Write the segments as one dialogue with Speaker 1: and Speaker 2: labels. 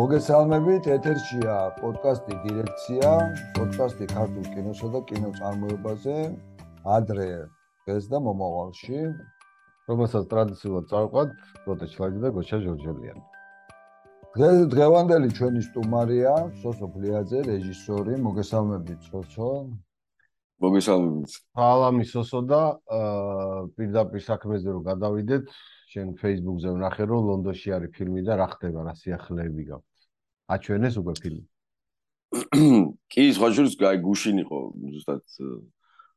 Speaker 1: მოგესალმებით, ეთერშია პოდკასტი დირექცია, პოდკასტი ქართულ კინოსა და კინოწარმოებაზე, ადრე დღეს და მომავალში, რომელსაც ტრადიციულად წარყვად გოთა ჩლაგი და გოჩა ჟორჟელიანი. დღეს დღევანდელი ჩვენი სტუმარია სოსო ფლიაძე, რეჟისორი, მოგესალმებით სოსო.
Speaker 2: მოგესალმებით.
Speaker 1: სალამი სოსო და პირდაპირ საქმეზე რომ გადავიდეთ, შენ Facebook-ზე ვნახე რომ ლონდონში არის ფილმი და რა ხდება რა სიახლეები გაქვს. აჩვენეს უკვე ფილმი.
Speaker 2: კი, სხვა შორის გაი გუშინ იყო ზუსტად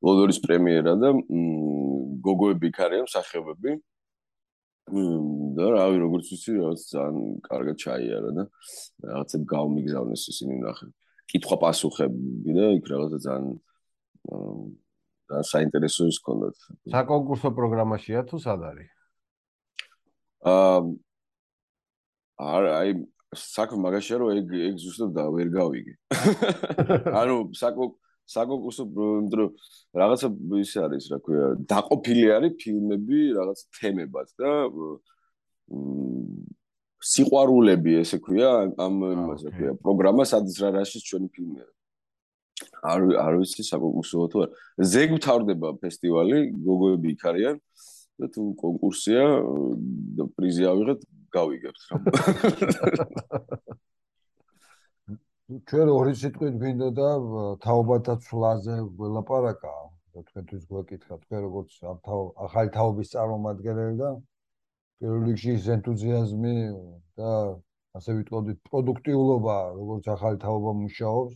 Speaker 2: ლონდონის პრემიერა და გოგოები ქარიან სახეობები. და რავი როგორც ვიცი რაღაც ძალიან კარგად ჩაიარა და რაღაცებ გავმიგზავნეს ისინი ნახე. კითხვა პასუხები და იქ რაღაცა ძალიან ძალიან საინტერესო ის ქონდათ.
Speaker 1: საკონკურსო პროგრამაშია თუ სად არის?
Speaker 2: აა აი საქმე მაგაშია რომ ეგ ეგ ზუსტად და ვერ გავიგე. ანუ საკო საკონკურსო იმიტომ რაღაცა ის არის რა ქვია დაყოფილი არის ფილმები რაღაც თემებად და სიყვარულები ესე ქვია ამ იმას რა ქვია პროგრამა სადაც რა რაშიც ჩვენი ფილმია. არ არ ვიცი საკონკურსო თუ არა. ზეგ მთავრდება ფესტივალი, გოგოები იქ არიან. და თუ კონკურსია და პრიზი ავიღეთ, გავიგებთ რა.
Speaker 1: ჩვენ ორი სიტყვით გვინდა და თაობათა ცვლაზე ველაპარაკა და თქვენთვის გვეკითხა თქვენ როგორც ამ ახალი თაობის წარმომადგენელი და პირველ რიგში ეს ენთუზიაზმი და ასე ვიტყოდით პროდუქტიულობა როგორც ახალი თაობა მუშაობს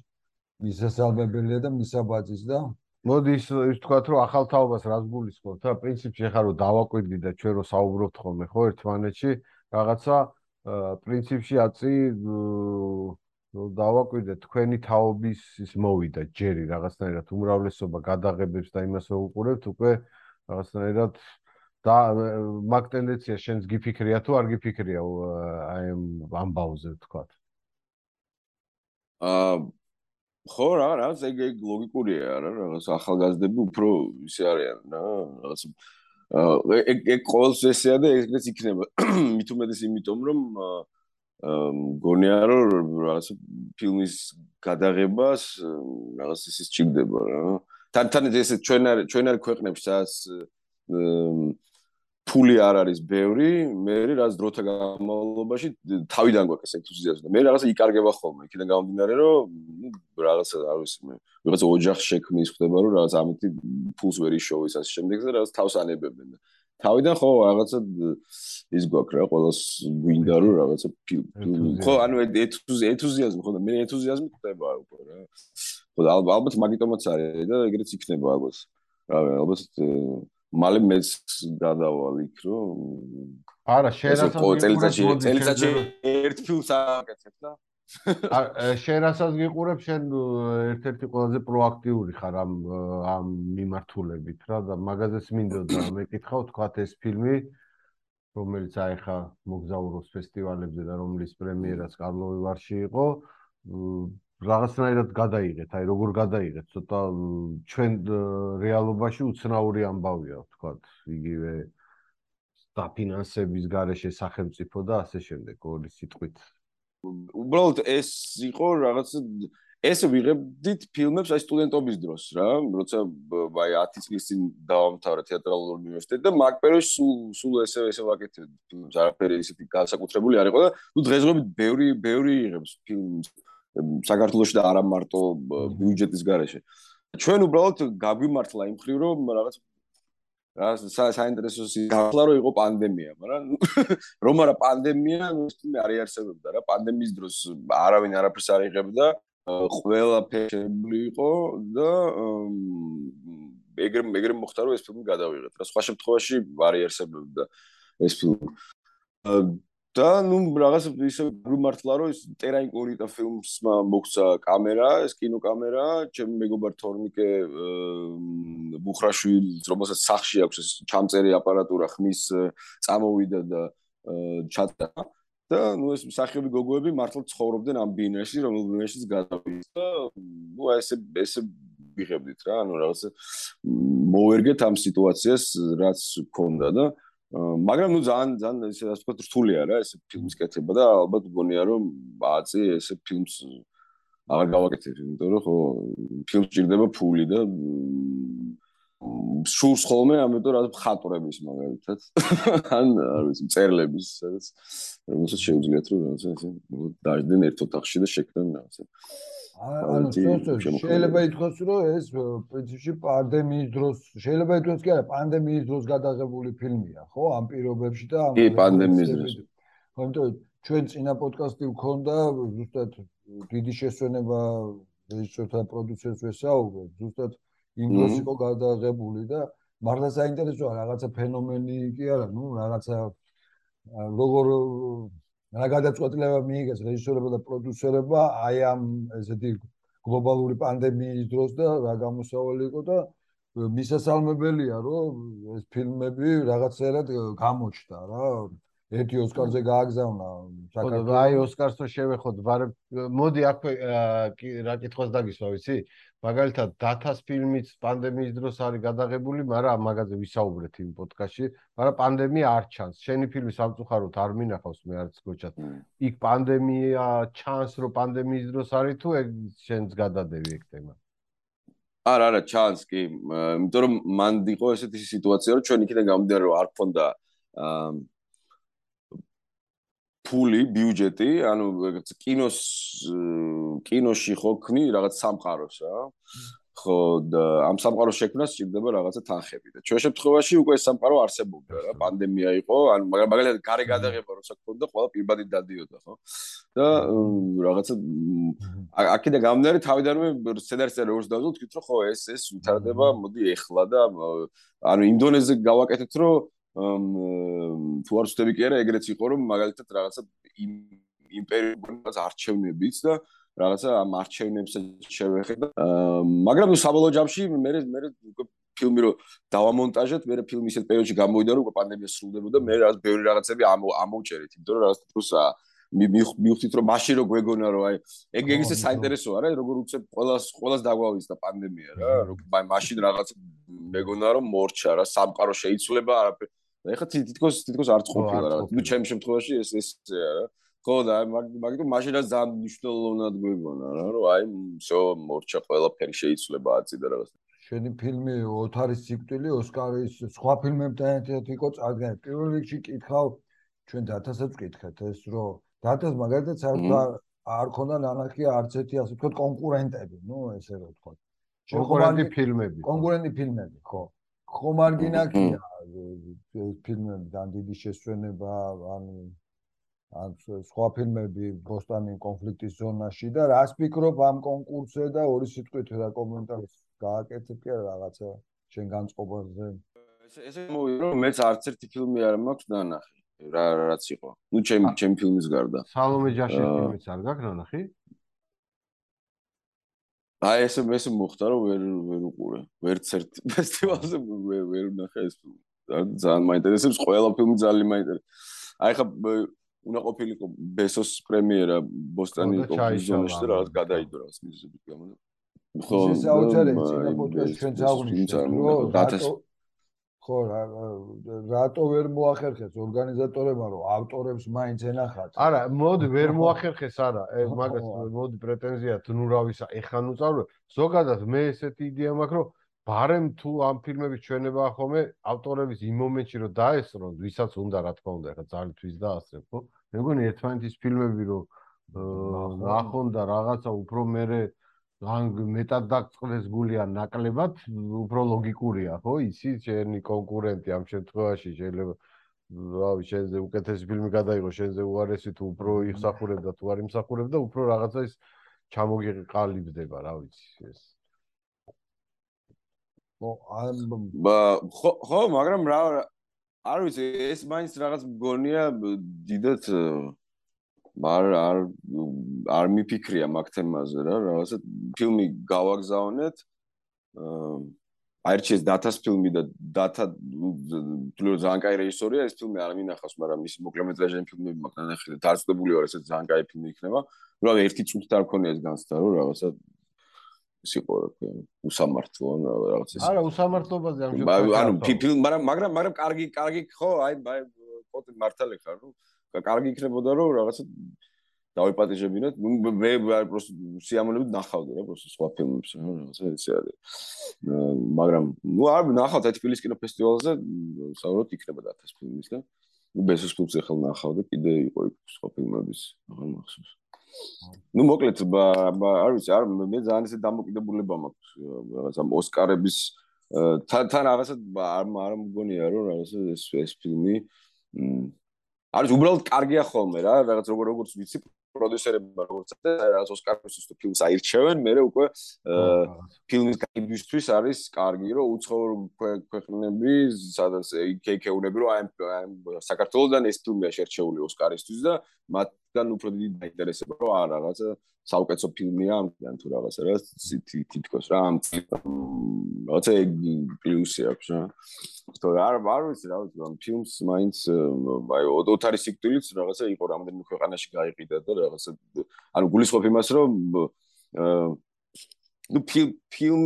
Speaker 1: მისასალმებელია და მისაბაძის და მოდი ის ის თქვა რომ ახალთაობას რას გულისხმობთ? ა პრინციპში ახლა რომ დავაკვირდი და ჩვენ რო საუბრობთ ხოლმე ხო ერთმანეთში რაღაცა პრინციპში აწი დავაკვირდე თქვენი თაობის ის მოვიდა ჯერი რაღაცნაირად უმრავლესობა გადაღებებს და იმას უყურებთ უკვე რაღაცნაირად და მაგ ტენდენცია შენს გიფიქრია თუ არ გიფიქრია აი ამ ამბავზე თქვა?
Speaker 2: აა ხო რა რა ეგ ეგ ლოგიკურია რა რაღაც ახალგაზრდები უფრო ისე არიან რა რაღაც ეგ ეგ ყოველს ესეა და ეგრეც იქნება. მით უმეტეს იმიტომ რომ მგონია რომ რაღაც ფილმის გადაღებას რაღაც ისიც ჭირდება რა. თან თან ეს ჩვენ არ ჩვენ არ ქვეყნებს სადაც ფული არ არის ბევრი, მე რაც დროთა განმავლობაში თავიდან გვაქვს ენთუზიაზმი. მე რაღაცა იკარგება ხოლმე, იქიდან გამომდინარე, რომ რაღაცა არ ვიცი მე, რაღაცა ოჯახ შექმნის ხდება, რომ რაღაც ამითი ფულს ვერ იშოვის ასე შემდეგ და რაღაც თავს ანებებენ. თავიდან ხო რაღაცა ის გვაქვს რა, ყოველს გვინდა რომ რაღაცა ხო, ანუ ენთუზიაზმი ხო და მე ენთუზიაზმი ხდება უკვე რა. ხო ალბათ მაგიტომაც არის და ეგრეც იქნება ალბათ. რა ვიცი, ალბათ მალე მეც გადავალ იქ რომ
Speaker 1: არა შენ
Speaker 2: რასაც წელიწადში ერთ ფილმს აკეთებ და
Speaker 1: შენ რასაც გიყურებ შენ ერთ-ერთი ყველაზე პროაქტიული ხარ ამ ამ მიმართულებით რა და მაგაზეც მინდოდა მეკითხავ თქვათ ეს ფილმი რომელიც აიხა მოგზაურობს ფესტივალებზე და რომლის პრემიერაც კარლოვი ვარში იყო რაღაცნაირად გადაიღეთ, აი როგორ გადაიღეთ, ცოტა ჩვენ რეალობაში უცნაური ამბავია, ვთქვათ, იგივე დაფინანსების გარეშე სახელმწიფო და ასე შემდეგ, ორი სიტყვით.
Speaker 2: უბრალოდ ეს იყო რაღაც ეს ვიღებდით ფილმებს აი სტუდენტობის დროს რა, როცა აი 10 წლის წინ დავამთავრე თეატრალურ უნივერსიტეტს და მაგ პერიოდში სულ სულ ესე ესე ვაკეთებდი ფილმს, არაფერი ისეთი განსაკუთრებული არ იყო და ნუ დღესდღეობით ბევრი ბევრი იღებს ფილმს საქართველოსში და არა მარტო ბიუჯეტის გარეშე. ჩვენ უბრალოდ გაგვიმართლა იმ ხრივ რომ რაღაც რა საინტერესო გახლა რომ იყო პანდემია, მაგრამ რომ არა პანდემია, ნუ არ იარსებობდა რა, პანდემიის დროს არავინ არაფერს არ იღებდა, ყველა ფეშებული იყო და ეგრე ეგრე მოხდა რომ ეს ფილმი გადავიღეთ. რა სხვა შემთხვევაში არ იარსებობდა ეს ფილმი. და ნუ რაღაც ისე გმართლა რომ ის ტერაინკურიტა ფილმსმა მოგცა კამერა, ეს კინოკამერა, ჩემ მეგობარ თორნიკე ბუხრაშვილს, რომელსაც სახში აქვს ეს ჩამწერი აპარატურა, ხმის წამოვიდა და ჩატა და ნუ ეს სახიობი გოგოები მართლა ცხოვრობდნენ ამ ბინაში, რომელ ბინაშიც გადავიდეს და ნუ ესე ესე ვიღებდით რა, ანუ რაღაც მოვერგეთ ამ სიტუაციას, რაც გქონდა და მაგრამ ნუ ძალიან ძალიან ესე ასე ვთქვათ რთულია რა ეს ფილმის კეთება და ალბათ გონია რომ ბაცი ესე ფილმს აღარ გავაკეთებ იმიტომ რომ ხო ფილმს ჭირდება ფული და სულს ხოლმე ამიტომ რა ხატრების მაგალითად. ან არ ვიცი წერლების სადაც რომელსაც შეუძლიათ რომ რაღაცა ესე დაждენ ერთ ოთახში და შექმნან რაღაცა
Speaker 1: ანუ შეიძლება ითქვას რომ ეს პრინციპში პანდემიის დროს შეიძლება ითქვას კი არა პანდემიის დროს გადაღებული ფილმია ხო ამ პირობებში და
Speaker 2: ამ კი პანდემიის დროს.
Speaker 1: ხო ჩვენ წინა პოდკასტი ვქონდა ზუსტად დიდი შესვენება რეჟისორთან პროდიუსერს ვესაუბრეთ ზუსტად დროს იყო გადაღებული და მართლა საინტერესოა რაღაცა ფენომენი კი არა ნუ რაღაცა როგორ რა გადაწყვეტილება მიიღეს რეჟისორებმა და პროდიუსერებმა აი ამ ესეთი გლობალური პანდემიის დროს და რა გამოსავალი იყო და მისასალმებელია რომ ეს ფილმები რაღაცერად გამოჩნდა რა. ერთი ოსკარზე გააგზავნა
Speaker 3: საქართველოს აი ოსკარსო შევეხოთ ვარ მოდი აქვე რა კითხოს დაგისვა ვიცი მაგალითად დათას ფილმიც პანდემიის დროს არის გადაღებული, მაგრამ მაგაზე ვისაუბრეთ იმ პოდკასტში, მაგრამ პანდემია არ ჩანს. შენი ფილმი სამწუხაროდ არ მინახავს მე არც გოჩად. იქ პანდემია ჩანს, რომ პანდემიის დროს არის თუ ეგ შენს გადადევი ეგ თემა?
Speaker 2: არა, არა, ჩანს კი. იმიტომ რომ მან იყო ესეთი სიტუაცია, რომ ჩვენ იქიდან გამომდინარე რომ არ ქონდა აა ფული, ბიუჯეტი, ანუ კინოს კინოში ხო ქნი რაღაც სამყაროს რა. ხო და ამ სამყაროს შექმნას სჭირდება რაღაცა თანხები და ჩვენ შემთხვევაში უკვე სამყარო არსებობდა რა, პანდემია იყო, ანუ მაგრამ მაგალითად გარე გადაღება როცა ქონდა, ყველა პირბადი დადიოდა, ხო? და რაღაცა აქედან გამომდინარე თავიდანვე სცენარისტი როგორც დავზო თქვით რომ ხო ეს ეს ვითარდება, მოდი ეხლა და ანუ ინდონეზიაზე გავაკეთეთ რომ თუ არ ვწდები კი არა ეგრეც იყო რომ მაგალითად რაღაცა იმპერიუმის არჩევნებიც და რაღაცა ამ არჩევნებსაც შევეხედა მაგრამ საბოლოო ჯამში მე მე ფილმი რო დავამონტაჟეთ მე ფილმი ისეთ პერიოდში გამოვიდა რომ უკვე პანდემია სრულდებოდა მე რაღაც ბევრი რაღაცები ამოვჭერეთ იმიტომ რომ რაღაც თქოს მივხვდით რომ მაშინ რო გვეგონა რომ აი ეგ ეგ ისე საინტერესოა რა როგორ უცებ ყოველას ყოველას დაგვავის და პანდემია რა აი მაშინ რაღაც მეგონა რომ მორჩა რა სამყარო შეიცვლება არაფერი და ეხლა თითქოს თითქოს არ წყოფილა რა. ნუ ჩემ შემთხვევაში ეს ესეა რა. ხო და მაგიტომ მაშინაც ძალიან მნიშვნელოვნად გვეგონა რა, რომ აი всё მორჩა ყველაფერი შეიცვლება აწი და რაღაც.
Speaker 1: შენი ფილმი ოთარის ციკლი ოსკარის სხვა ფილმებთან ერთად იყო წარდგენ. პირველ რიგში კითხავ ჩვენ დათასაც ვკითხეთ ეს რომ დათას მაგალითად საერთოდ არ ქონდა ნანახი არც ერთი ასე ვთქვათ კონკურენტები, ნუ ესე რომ ვთქვათ.
Speaker 3: კონკურენტი ფილმები.
Speaker 1: კონკურენტი ფილმები, ხო. ხომ არ გინახია ფილმები ძალიან დიდი შესვენება ანუ ან სხვა ფილმები ბოსტანი კონფლიქტის ზონაში და რას ფიქრობ ამ კონკურსზე და ორი სიტყვით რა კომენტარს გააკეთებ კი რაღაცა შენ განწყობაზე?
Speaker 2: ესე ესე მოვიდა რომ მეც არც ერთი ფილმი არ მაქვს ნანახი რა რაც იყო. ნუ ჩემი ჩემი ფილმის გარდა.
Speaker 3: სალომე ჯაში ფილმიც არ გაქვს ნანახი
Speaker 2: აი ეს ეს მოხდა რომ ვერ ვერ უყურე. ვერც ერთ ფესტივალზე ვერ ვერ ნახე ეს ძალიან მაინტერესებს ყველა ფილმი ძალიან მაინტერესებს. აი ხა უნდა ყოფილიყო ბესოს პრემიერა ბოსტანი კონფუზიონში და რაღაც გადაიდო რაღაც მიზეზებით გამო
Speaker 1: ხო ეს აუცილებელი ჩვენ რომ ხო რა რატო ვერ მოახერხეს? ორგანიზატორებმა რომ ავტორებს მაინც ენახათ.
Speaker 3: არა მოდი ვერ მოახერხეს არა. მაგას მოდი პრეტენზია დნურავისა ეხა ნუ წავრო ზოგადად მე ესეთი იდეა მაქვს რომ ბარემ თუ ამ ფილმების ჩვენება ხომე ავტორების იმ მომენტში რომ დაესწრონ ვისაც უნდა რა თქმა უნდა ეხა ძალიან თვის დაასწრებ ხო? მე მგონი ერთმანეთის ფილმები რომ ნახონ და რაღაცა უფრო მეરે ან მეტად დაგწყდეს გული ან ნაკლებად უფრო ლოგიკურია ხო? ისი შენი კონკურენტი ამ შემთხვევაში შეიძლება რავი შენზე უკეთესი ფილმი გადაიღო შენზე უარესი თუ უფრო იხსახურებდა თუ არ იმსახურებდა უფრო რაღაცა ის ჩამოგიყალიბდება რა ვიცი ეს
Speaker 1: ხო ამ
Speaker 2: ხო მაგრამ რა არ ვიცი ეს მაინც რაღაც მგონია დიდად არ არ არ მიფიქრია მაგ თემაზე რა რაღაცა ფილმი გავაგზავნეთ აერჩეს დათას ფილმი და დათა თლო ძალიან კაი რეჟისორია ეს ფილმი არ მინახავს მაგრამ ის მოკლემეტრაჟიანი ფილმები მაგ ნახე და დაწდებული ვარ ესე ძალიან კაი ფილმი იქნება რა ერთი წუთი არ ქონია ეს განცდა რომ რაღაცა იყო უსამართლო რაღაც
Speaker 3: ეს არა უსამართლობაზე ამ შემთხვევაში
Speaker 2: ანუ ფილმ მაგრამ მაგრამ მაგრამ კარგი კარგი ხო აი აი პოტი მართალი ხარ ნუ კარგი იქნებოდა რომ რაღაცა დავიპატიჟებინოთ ნუ მე პროსტ სიამოვნებით ნახავდი რა პროსტ სხვა ფილმებს რაღაცა ესე არის. მაგრამ ნუ არ ნახავთ თბილისის კინოფესტივალზე საუბრობთ იქნება 1000 ფილმის და ნუ ბესოს ფილმს ახლა ნახავდი კიდე იყო იქ სხვა ფილმების აღარ მახსოვს ну მოკლედ არ ვიცი არ მე ძალიან ისე დამოკიდებულება მაქვს რაღაცა ოსკარების თან თან რაღაცა არ არ მგონია რომ რაღაცა ეს ეს ფილმი არის უბრალოდ კარგია ხოლმე რა რაღაც როგორ როგორც ვიცი პროდიუსერებმა როგორც და რაღაც ოსკარის თუ ფილმს აირჩევენ მე უკვე ფილმის გაიბისთვის არის კარგი რომ უცხოურ ქვეყნები სადაც იქეიქეუნები რომ აი საქართველოსდან ეს ფილმია შერჩეული ოსკარისთვის და მათგან უფრო დიდი დაინტერესება რომ არა რაღაცა საუკეთესო ფილმია ამგან თუ რაღაცა რა თითქოს რა ამ რაღაცა პლუსი აქვს რა. თო არ არ ვიცი რა ვიცი ამ ფილმს მაინც აი ოთარი სიკვდილიც რაღაცა იყო რამდენიმე ქვეყანაში გაიყიდა და რაღაცა ანუ გულისხმობ იმას რომ ნუ ფილმ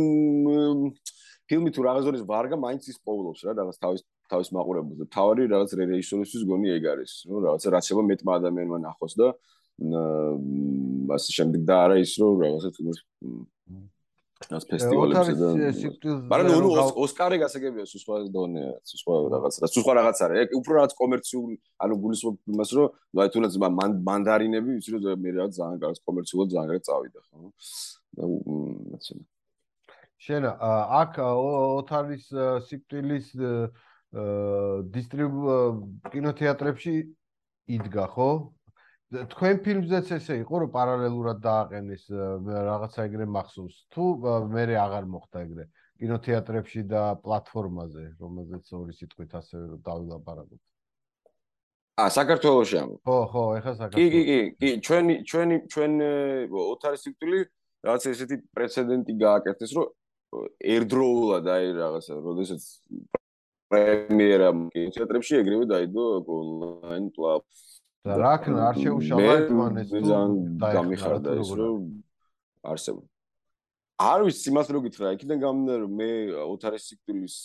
Speaker 2: ფილმი თუ რაღაცის ვარგა მაინც ის პოულობს რა რაღაც თავის თავის მაყურებელს და თავი რაღაც რეჟისორისთვის გონი ეგ არის. ნუ რაღაცა რაც შეიძლება მეტმა ადამიანმა ნახოს და ასე შემდეგ. და არა ის რომ რაღაცა თუნდაც ეს ფესტივალებზე და მაგრამ ნუ ოსკარი გასაგებია სხვა დონე სხვა რაღაც რა სხვა რაღაც არის. ეგ უფრო რაღაც კომერციული ანუ გულისხმობ იმას რომ აი თუნდაც მანდარინები ვიცი რომ მე რაღაც ძალიან კარგ კომერციულად ძალიან კარგ წავიდა ხო? და ასე
Speaker 3: შენ აქ ოთარის სიკვდილის კინოთეატრებში იდგა ხო? თქვენ ფილმზეც ესე იყო რომ პარალელურად დააყენეს რაღაცა ეგრე მახსოვს. თუ მე აღარ მოხდა ეგრე კინოთეატრებში და პლატფორმაზე რომელზეც ორი სიტყვით ასევე რომ დავილაპარაკოთ?
Speaker 2: ა საქართველოსში ამ
Speaker 3: ხო ხო ეხლა საქართველოს.
Speaker 2: კი კი კი ჩვენი ჩვენი ჩვენ ოთარის სიკვდილი რაღაც ესეთი პრეცედენტი გააკეთეს რომ ერთდროულად აი რაღაცა როდესაც პრემიერა კინოთეატრებში ეგრევე დაიდო ონლაინ პლატფორმაზე
Speaker 3: და რა ქნა არ შეუშალა ერთმან ეს
Speaker 2: გამიხარდა ეს რომ არსებობს. არ ვიცი იმას რო გითხრა იქიდან გამნა რომ მე ოთარის სიკვდილის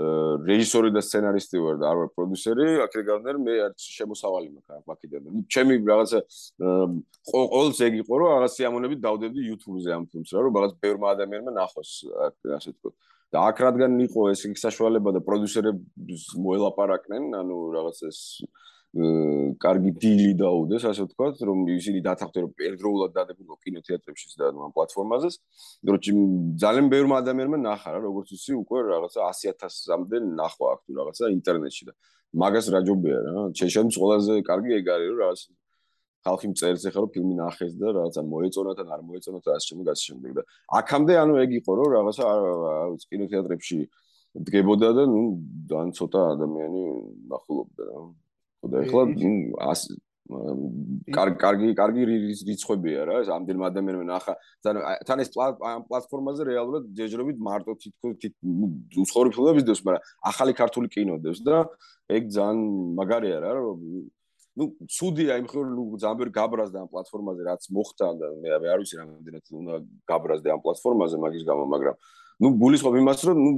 Speaker 2: რეჟისორი და სცენარისტი ვარ და არ ვარ პროდიუსერი აქედან გამნა რომ მე არც შემოსავალი მაქვს აქედან. ჩემი რაღაცა ყოველს ეგ იყო რომ რაღაც სიამონებით დავდებდი YouTube-ზე ამ ფილმს რა რომ რაღაც ბევრმა ადამიანმა ნახოს ასე თქო და აქ რადგან იყო ეს იქ საშუალება და პროდიუსერებს მოელაპარაკნენ ანუ რაღაც ეს კარგი დილი დაუდეს, ასე ვთქვათ, რომ ისინი დათანხმდნენ რომ ერთდროულად დადებულო კინოთეატრებში და ამ პლატფორმაზე. როჩი ძალიან ბევრი ადამიანმა ნახა რა, როგორც ისი უკვე რაღაცა 100000-მდე ნახვა აქვს რაღაცა ინტერნეტში და მაგას რა ჯობია რა. შეიძლება ყველაზე კარგი ეგ არის რომ რაღაც ხალხი მწერს ახლა რომ ფილმი ნახეს და რაღაცა მოეწონა და არ მოეწონა და ასე შემდეგ ასე შემდეგ და აქამდე ანუ ეგ იყო რომ რაღაცა აი კინოთეატრებში დგებოდა და ნუ ძალიან ცოტა ადამიანი ნახულობდა რა. და ეხლა კარგი კარგი კარგი რიცხვებია რა ეს ამდენ ადამიანმა ნახა თან ეს პლატფორმაზე რეალურად ჯეჯრობით მარტო თითქოს უცხოური ფილმების დევს მაგრამ ახალი ქართული კინო დევს და ეგ ძალიან მაგარია რა ну судия იმ ხელ ძალიან ბევრი გაბრაზდა ამ პლატფორმაზე რაც მოხდა და მე არ ვიცი რამდენად უნდა გაბრაზდე ამ პლატფორმაზე მაგის გამო მაგრამ ну გულისხმობ იმას რომ ну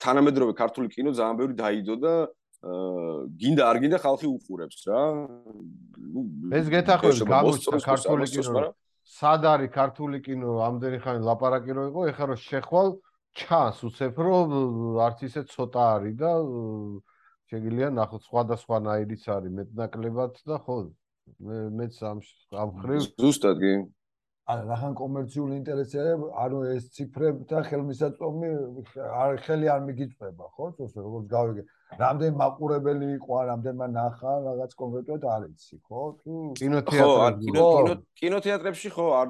Speaker 2: თანამედროვე ქართული კინო ძალიან ბევრი დაიდო და გინდა არ გინდა ხალხი უყურებს რა.
Speaker 3: ეს გეთახმებს გამოჩნდა ქართული კინო. სად არის ქართული კინო ამდენი ხანი ლაპარაკი რო იყო, ეხლა რომ შეხვალ ჩანს უცებ რომ არც ისე ცოტა არის და შეგიძლია ნახოთ სხვადასხვა ნაირიც არის მეტნაკლებად და ხო მე მეც ამ ამ ხრივ
Speaker 2: ზუსტად კი.
Speaker 1: არა რახან კომერციული ინტერესები ანუ ეს ციფრები და ხელმისაწვდომი არ ხელი არ მიგიწება ხო თორე როგორც გავიგე. რამდენ მაყურებელი იყო რამდენმა ნახა რაღაც კონკრეტულად არ იცი ხო თუ
Speaker 2: კინოთეატრებში ხო კინოთეატრებში ხო არ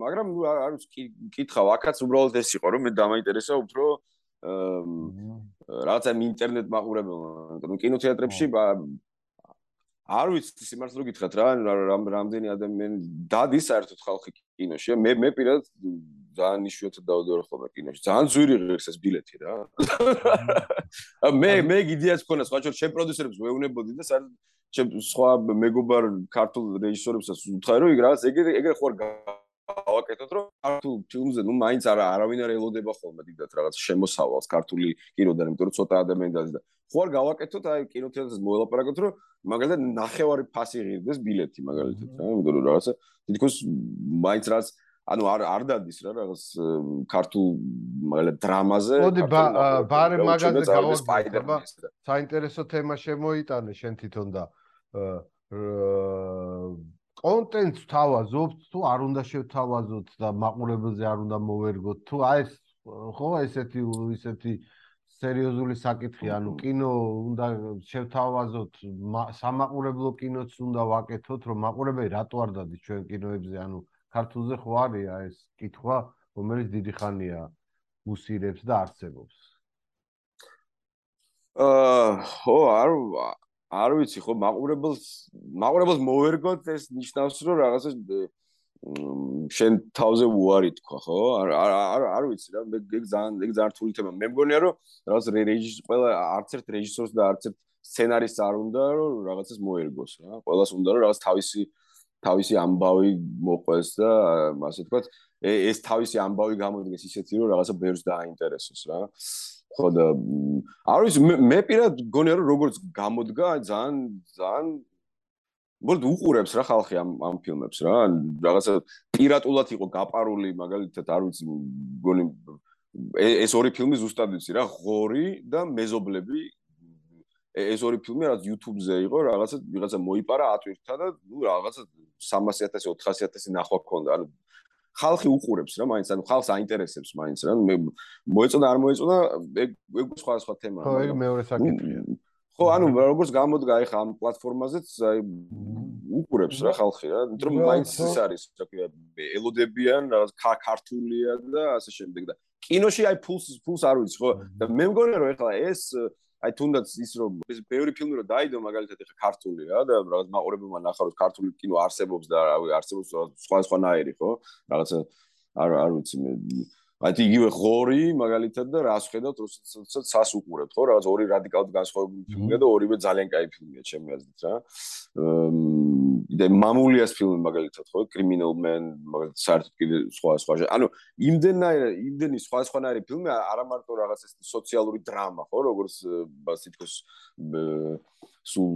Speaker 2: მაგრამ არ ვიცი კითხავ აქაც უბრალოდ ეს იყო რომ მე დამაინტერესა უფრო რაღაცა ინტერნეტ მაყურებელმა, ანუ კინოთეატრებში არ ვიცი სიმართლე გითხრათ რა, რამ რამდენი ადამიანი დადის საერთოდ ხალხი კინოში. მე მე პირადად ძალიან ნიშნულთან დავდივარ ხოლმე კინოში. ძალიან ძვირი ღირს ეს ბილეთი რა. მე მე გიდიას ქონა სხვა შორ შენ პროდიუსერებს ვეუნებოდი და საერთოდ შენ სხვა მეგობარ ქართულ რეჟისორებსაც ვუთხრა რომ იქ რაღაც ეგრე ეგრე ხო არ გავაკეთოთ რომ ქართულ ფილმზე ნუ მაინც არა არავინ არ ელოდება ხოლმე დიდად რაღაც შემოსავალს ქართული კინოდან იმიტომ რომ ცოტა ადამიანი დაძ და ხო არ გავაკეთოთ აი კინოთეატრს მოელაპარაკოთ რომ მაგალითად ნახევარი ფასი ღირდეს ბილეთი მაგალითად რა იმიტომ რომ რაღაცა თითქოს მაინც რაც ანუ არ არ დადის რა რაღაც ქართულ მაგალითად დრამაზე
Speaker 3: მოდი ბარე მაგაზე გავაკეთებ საინტერესო თემა შემოიტანე შენ თვითონ და კონტენტს თავაზობთ თუ არ უნდა შევთავაზოთ და მაყურებელზე არ უნდა მოვერგოთ თუ აი ეს ხო ესეთი ისეთი სერიოზული საკითხი ანუ კინო უნდა შევთავაზოთ სამაყურებლო კინოც უნდა ვაკეთოთ რომ მაყურებელი რატო არ დადის ჩვენ კინოებზე? ანუ ქართულზე ხო არის ეს კითხვა რომელიც დიდი ხანია უსირებს და არსებობს?
Speaker 2: აა ხო არ არ ვიცი ხო მაყურებელს მაყურებელს მოერგოთ ეს ნიშნავს რომ რაღაცა შენ თავზე უარი თქვა ხო? არ არ არ ვიცი რა მე ეგ ძალიან ეგ ძალიან რთული თემა. მე მგონია რომ რაღაც რეჟისორ ყველა არც ერთ რეჟისორს და არც ერთ სცენარისტს არ უნდა რომ რაღაცას მოერგოს რა. ყველას უნდა რომ რაღაც თავისი თავისი ამბავი მოყვეს და ასე თქვა ეს თავისი ამბავი გამოდგეს ისეთი რომ რაღაცა ბევრს დააინტერესოს რა ხო და არ ვიცი მე პირად გონია რომ როგორც გამოდგა ძალიან ძალიან მოდი უყურებს რა ხალხი ამ ამ ფილმებს რა. რაღაცა პირატულად იყო გაპარული მაგალითად არ ვიცი გონი ეს ორი ფილმი ზუსტად ვიცი რა ღორი და მეზობლები. ეს ორი ფილმი რაც YouTube-ზე იყო რაღაცა ვიღაცა მოიპარა ატვირთა და ნუ რაღაცა 300000 400000 ნახვა ქონდა ანუ ხალხი უყურებს რა მაინც ანუ ხალხს აინტერესებს მაინც რა. მე მოეწონა არ მოეწონა ეგ ეგ სხვა სხვა თემაა
Speaker 3: ხო ეგ მეორე საკითხია.
Speaker 2: ხო ანუ როგორც გამოდგა ახლა ამ პლატფორმაზეც აი უყურებს რა ხალხი რა. იმიტომ რომ მაინც ის არის რა ქვია ელოდებიან რაღაც ქართულია და ასე შემდეგ და კინოში აი ფულს ფულს არ ვიცი ხო. და მე მგონია რომ ახლა ეს აი თუნდაც ის რომ ეს ბევრი ფილმი რომ დაიდო მაგალითად ახლა ქართული რა და რაღაც მაყურებელმა ნახა რომ ქართული კინო არსებობს და რავი არსებობს სხვა სხვა ნაირი ხო? რაღაცა არ არ ვიცი მე აი იგივე ღორი მაგალითად და რას ხედავთ როდესაც სას უყურებთ ხო? რაღაც ორი რადიკალურად განსხვავებული ფილმია და ორივე ძალიან კაი ფილმია ჩემი აზრით რა. და მამულიას ფილმი მაგალითად ხო? Criminal man მაგალითად საერთოდ კიდე სხვა სხვა ანუ იმდენაირ იმდენი სხვა სხვანაირი ფილმი არა მარტო რაღაც ეს სოციალური დრამა ხო? როგორც თითქოს სულ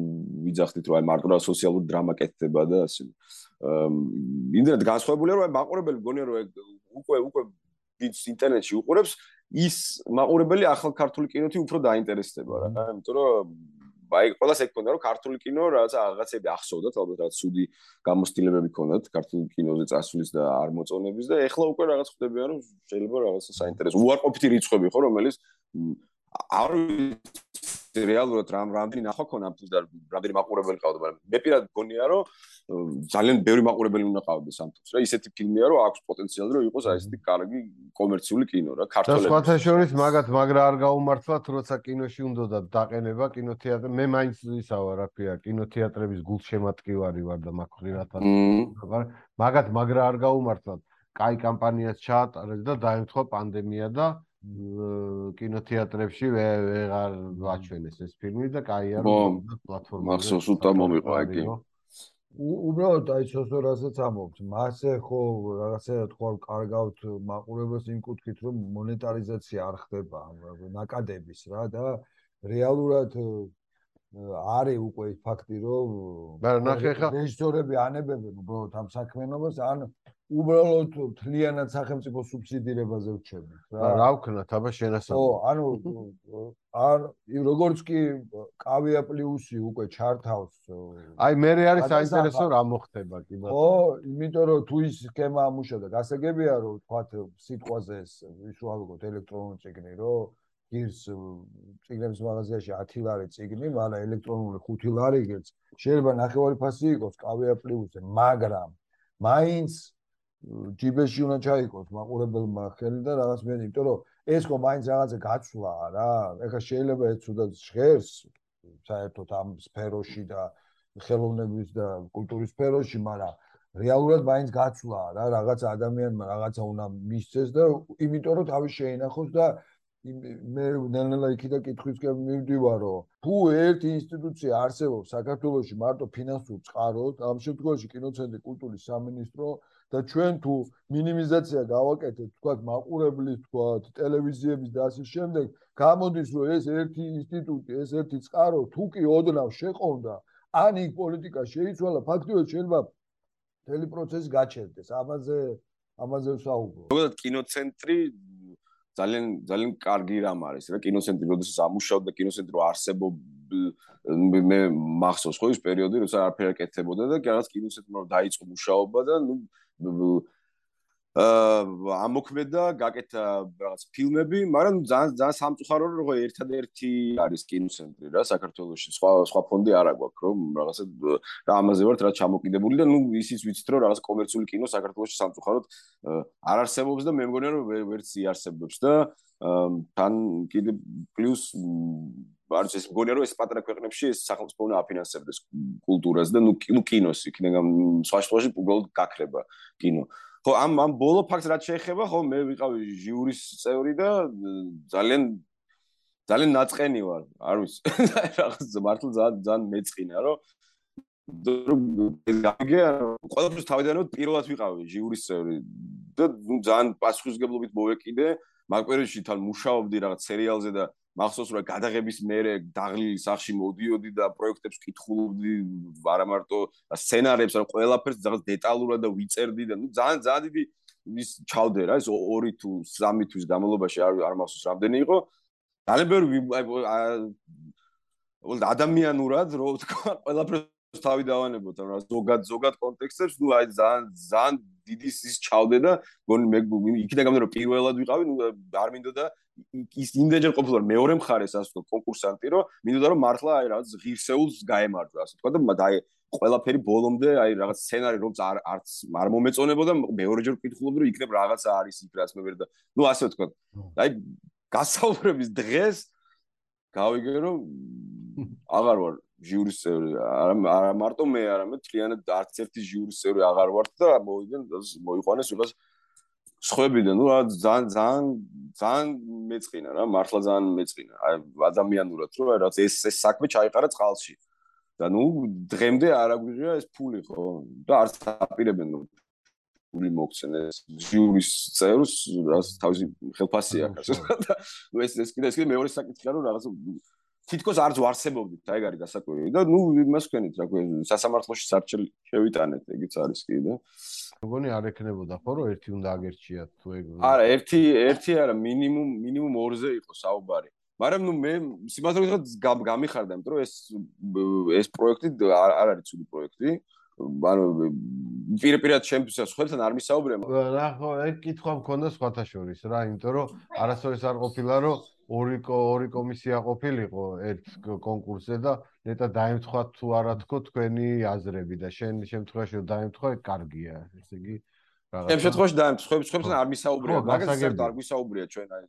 Speaker 2: ვიძახდით რომ აი მარტო რა სოციალური დრამა კეთდება და ასე. იმდენად განსხვავებულია რომ აი მაყურებელი გონია რომ უკვე უკვე ვინც ინტერნეტში უყურებს, ის მაყურებელი ახალ ქართული კინოთი უფრო დაინტერესდება რა. იმიტომ რომ აი ყველას ეგ ქონდა რომ ქართული კინო რაღაცა რაღაცები ახსოვდათ, ალბათ რაღაც სუდი გამოსტილებები ქონდათ ქართულ კინოზე წასვლის და არ მოწონების და ეხლა უკვე რაღაც ხდებიან რომ შეიძლება რაღაცა საინტერესო უარყოფითი რიცხვები ხო რომელიც არ რეალურად რამ რამდენი ნახვა ქონა ამ ფილმს და რამდენი მაყურებელი ყავდა, მაგრამ მე პირად გონია რომ ძალიან ბევრი მაყურებელი უნდა ყავდეს ამ ფილმს რა. ისეთი ფილმია რომ აქვს პოტენციალი რომ იყოს აი ესეთი კარგი კომერციული კინო რა ქართულები
Speaker 3: და სხვა შორის მაგათ მაგრა არ გაუმართლათ როცა კინოში უნდოდა დაყენება კინოთეატრი. მე მაინც ისა ვარ რა ქვია კინოთეატრების გულშემატკივარი ვარ და მაგრამ მაგათ მაგრა არ გაუმართლათ კაი კამპანიას ჩაატარეს და დაემთხვა პანდემია და კინოთეატრებში ვეღარ ვაჩვენეს ეს ფილმი და კაია რომ
Speaker 2: პლატფორმაზე მახსოვს უთა მომიყვა იგი
Speaker 1: უბრალოდ აი სოსორასაც ამობთ. მასე ხო რაღაცა თქვა კარგავთ მაყურებელს იმ კუთხით რომ მონეტარიზაცია არ ხდება ნაკადების რა და რეალურად არის უკვე ფაქტი რომ
Speaker 3: მაგრამ ნახე ხა
Speaker 1: რეჟისორები ანებებენ უბრალოდ ამ საქმიანობას ან უბრალოდ თლიანად სახელმწიფო სუბსიდირებაზე ვჩერდით
Speaker 3: რა. რა ვქნათ, აბა შენასა.
Speaker 1: ო, ანუ არ როგორც კი კავია პლუსი უკვე ჩართავს.
Speaker 3: აი მე რე არის საინტერესო რა მოხდება კი
Speaker 1: ბატონო. ო, იმიტომ რომ თუ ის სქემა ამუშავდა, გასაგებია რომ თქვათ სიტყვაზე ეს ვიშუალობთ ელექტრონული ციგნი, რომ გირს ციგნების მაღაზიაში 10 ლარი ციგნი, მაგრამ ელექტრონული 5 ლარი გერც. შეიძლება ნახევარი ფასი იყოს კავია პლუსზე, მაგრამ მაინც ჯიბეში უნდა ჩაიყოს მაყურებელმა ხელი და რაღაც მე იმიტომ რომ ეს ხო მაინც რაღაცა გაცვლაა რა ეხლა შეიძლება ეს თუნდაც ჟღერს საერთოდ ამ სფეროში და ხელოვნების და კულტურის სფეროში მაგრამ რეალურად მაინც გაცვლაა რა რაღაც ადამიანმა რაღაცა უნდა მისცეს და იმიტომ რომ თავი შეინახოს და მე ნელ-ნელა იქიდან კითხვისკენ მივდივარ რომ თუ ერთი ინსტიტუცია არსებობს საქართველოში მარტო ფინანსურ წყაროდ ამ შემთხვევაში კინოცენტრი კულტურის სამინისტრო და ჩვენ თუ მინიმიზაცია გავაკეთეთ, თქვა მაყურებლის, თქვა ტელევიზიების და ასე შემდეგ, გამოდის რომ ეს ერთი ინსტიტუტი, ეს ერთი წყარო თუ კი ოდნავ შეყონდა, ან იქ პოლიტიკა შეიცვალა, ფაქტობრივად შეიძლება მთელი პროცესი გაჩერდეს. ამაზე ამაზე ვსაუბრობ.
Speaker 2: ზოგადად კინოცენტრი ძალიან ძალიან კარგი რამ არის რა კინოცენტრი როდესაც ამუშავდა კინოცენტრი არსებობ მე მახსოვს ხო ის პერიოდი როცა არაფერი არ კეთებოდა და რაღაც კინოცენტრი დაიწყო მუშაობა და ნუ do, ამოქმედა, გაკეთა რაღაც ფილმები, მაგრამ ძალიან ძალიან სამწუხარო რომ ერთადერთი არის კინოცენტრი რა საქართველოში. სხვა სხვა ფონდი არ აქვს, რომ რაღაცა და ამაზე ვართ რა ჩამოკიდებული და ნუ ისიც ვიცით რომ რაღაც კომერციული კინო საქართველოში სამწუხაროდ არ არსებობს და მე მგონია რომ ვერც იარსებობს და თან კიდე პლუს არის ეს მგონია რომ ეს პატრა ქვეყნებში ეს სახელმწიფო უნდა აფინანსებდეს კულტურას და ნუ კინოს იქნება სხვა შემთხვევაში უბრალოდ გაქრება კინო. ხო ამ ამ ბოლო ფაქტს რაც შეეხება ხო მე ვიყავი ჟიურის წევრი და ძალიან ძალიან ნაწყენი ვარ არ ვიცი. რაღაც მართლა ძალიან ძალიან მეწყინა რომ გამიგე ყველაფერს თავიდანვე პირველად ვიყავი ჟიურის წევრი და ძალიან პასუხისგებლობით მოვეკიდე მაგ პერიოდში თან მუშაობდი რაღაც სერიალზე და მახსოვს რომ გადაღების მერე დაღლილი სახში მოდიოდი და პროექტებს კითხულობდი არა მარტო სცენარებს არა ყველაფერს ძალიან დეტალურად და ვიწერდი და ნუ ძალიან ძალიან დიდი ის ჩავდე რა ეს 2 თუ 3 თვის განმავლობაში არ არ მახსოვს რამდენი იყო. ძალიან ბევრი აი ადამიანურად რო თქვა ყველაფერს თავი დავანებოთ რა ზოგად ზოგად კონტექსტებს ნუ აი ძალიან ძალიან დიდი ის ჩავდე და გონი მე იქიდან გამომდინარე რომ პირველად ვიყავი ნუ არ მინდოდა ის იმდენჯერ ყოფილა მეორე მხარეს ასე თქო კონკურსანტი რომ მინდოდა რომ მართლა აი რაღაც ღირსეულს გაემარჯვა ასე თქო და აი ყველაფერი ბოლომდე აი რაღაც სცენარი რომ არ არც არ მომეწონებოდა მეორეჯერ ვკითხულობდი რომ იქნებ რაღაცა არის იქ რაც მე ვერ და ნუ ასე თქო აი გასაუბრების დღეს გავიგე რომ აღარ ვარ ჟიურის წევრი. არა მარტო მე არამედ თლიანად არც ერთი ჟიურის წევრი აღარ ვარ და მოვიდნენ მოიყვანეს უბრალოდ სხვებიდან. ნუ ძალიან ძალიან ძალიან მეწყინა რა მართლა ძალიან მეწყინა. აი ადამიანურად რომ რაღაც ეს ეს საქმე ჩაიყარა წყალში. და ნუ დღემდე არ აგვიღია ეს ფული ხო? და არც აპირებენ ნუ ფული მოგცენ. ეს ჟიურის წევრს რაც თავისი ხელფასი აქვს და ნუ ეს ეს კიდე ეს კიდე მეორე საკითხია რომ რაღაც თითქოს არც ვარსებობდით აი გარი გასაკვირი. და ნუ იმას ვქენით რა ქვია სასამართლოში სარჩელი შევიტანეთ ეგიც არის კი და.
Speaker 3: მგონი არ ექნებოდა ხო რომ ერთი უნდა აგერჩიათ თუ ეგ
Speaker 2: არა ერთი ერთი არა მინიმუმ მინიმუმ ორზე იყო საუბარი. მაგრამ ნუ მე სიმართლე ვთქვა გამიხარდა იმიტომ რომ ეს ეს პროექტი არ არის ცუდი პროექტი. ანუ პირდაპირად ჩემთვის სხვებთან არ მისაუბრებ
Speaker 3: რა ხო ეგ კითხვა მქონდა სხვათა შორის რა იმიტომ რომ არასოდეს არ ყოფილა რომ ორი ორი კომისია ყოფილიყო ერთ კონკურსზე და ნეტა დაემთხვა თუ არა თქო თქვენი აზრები და შენ შემთხვევაში დაემთხვა კარგია ესე იგი
Speaker 2: რაღაცა. ამ შემთხვევაში დაემთხვა სხვებთან არ მისაუბრია მაგას საერთოდ არ გვისაუბრია ჩვენ აი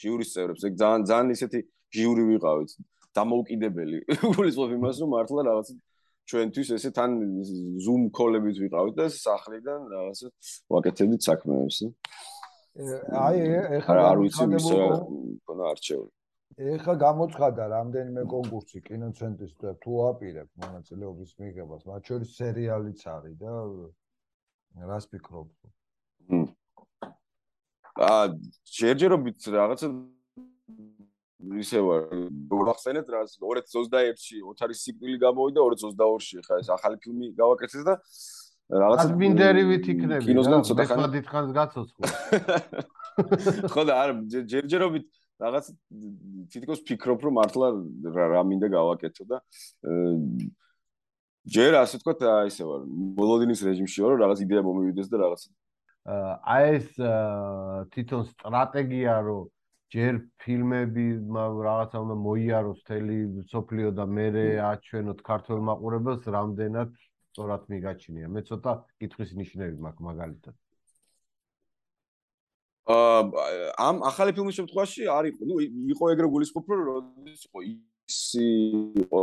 Speaker 2: ჟიურის წევრებს. ეგ ძალიან ძალიან ისეთი ჟიური ვიყავით დამოუკიდებელი გულისხმობ იმას რომ მართლა რაღაცა ჩვენთვის ესე თან zoom call-ებით ვიყავით და სახლიდან რაღაცა ვაკეთებდით საქმეებს
Speaker 1: აი ეხლა
Speaker 2: არ ვიცი ის ქონა არჩეული.
Speaker 1: ეხლა გამოცხადა რამდენიმე კონკურსი კინოცენტრის და თუ აპირებ მონაწილეობის მიღებას მათ შორის სერიალიც არის და რას ფიქრობ?
Speaker 2: აა ჯერჯერობით რაღაცა ისე ვარ გახსენეთ რა 2021-ში ოთარის სიკვდილი გამოვიდა 2022-ში ხა ეს ახალი ფილმი გავაკეთეს და
Speaker 3: რაღაც ადმინდერივით იქნები კინოსგან ცოტა ხანი. დიდხანს გაცოცხლო.
Speaker 2: ხო და არ ჯერჯერობით რაღაც თითქოს ფიქრობ რომ მართლა რა მინდა გავაკეთო და ჯერ ასე თქვა ესე ვარ ბოლოდინის რეჟიმში ვარ რაღაც იდეა მომივიდეს და რაღაც
Speaker 3: აი ეს თვითონ სტრატეგია რომ ჯერ ფილმები რაღაცა უნდა მოიაროს თელი სოფლიო და მე აჩვენოთ ქართულ მაყურებელს რამდენად სწორად მიგაჩნია. მე ცოტა კითხვის ნიშნები მაქვს მაგალითად.
Speaker 2: აა ამ ახალი ფილმის შემთხვევაში არის, ნუ იყო ეგრე გულისხმობ, რომ როდის იყო ის იყო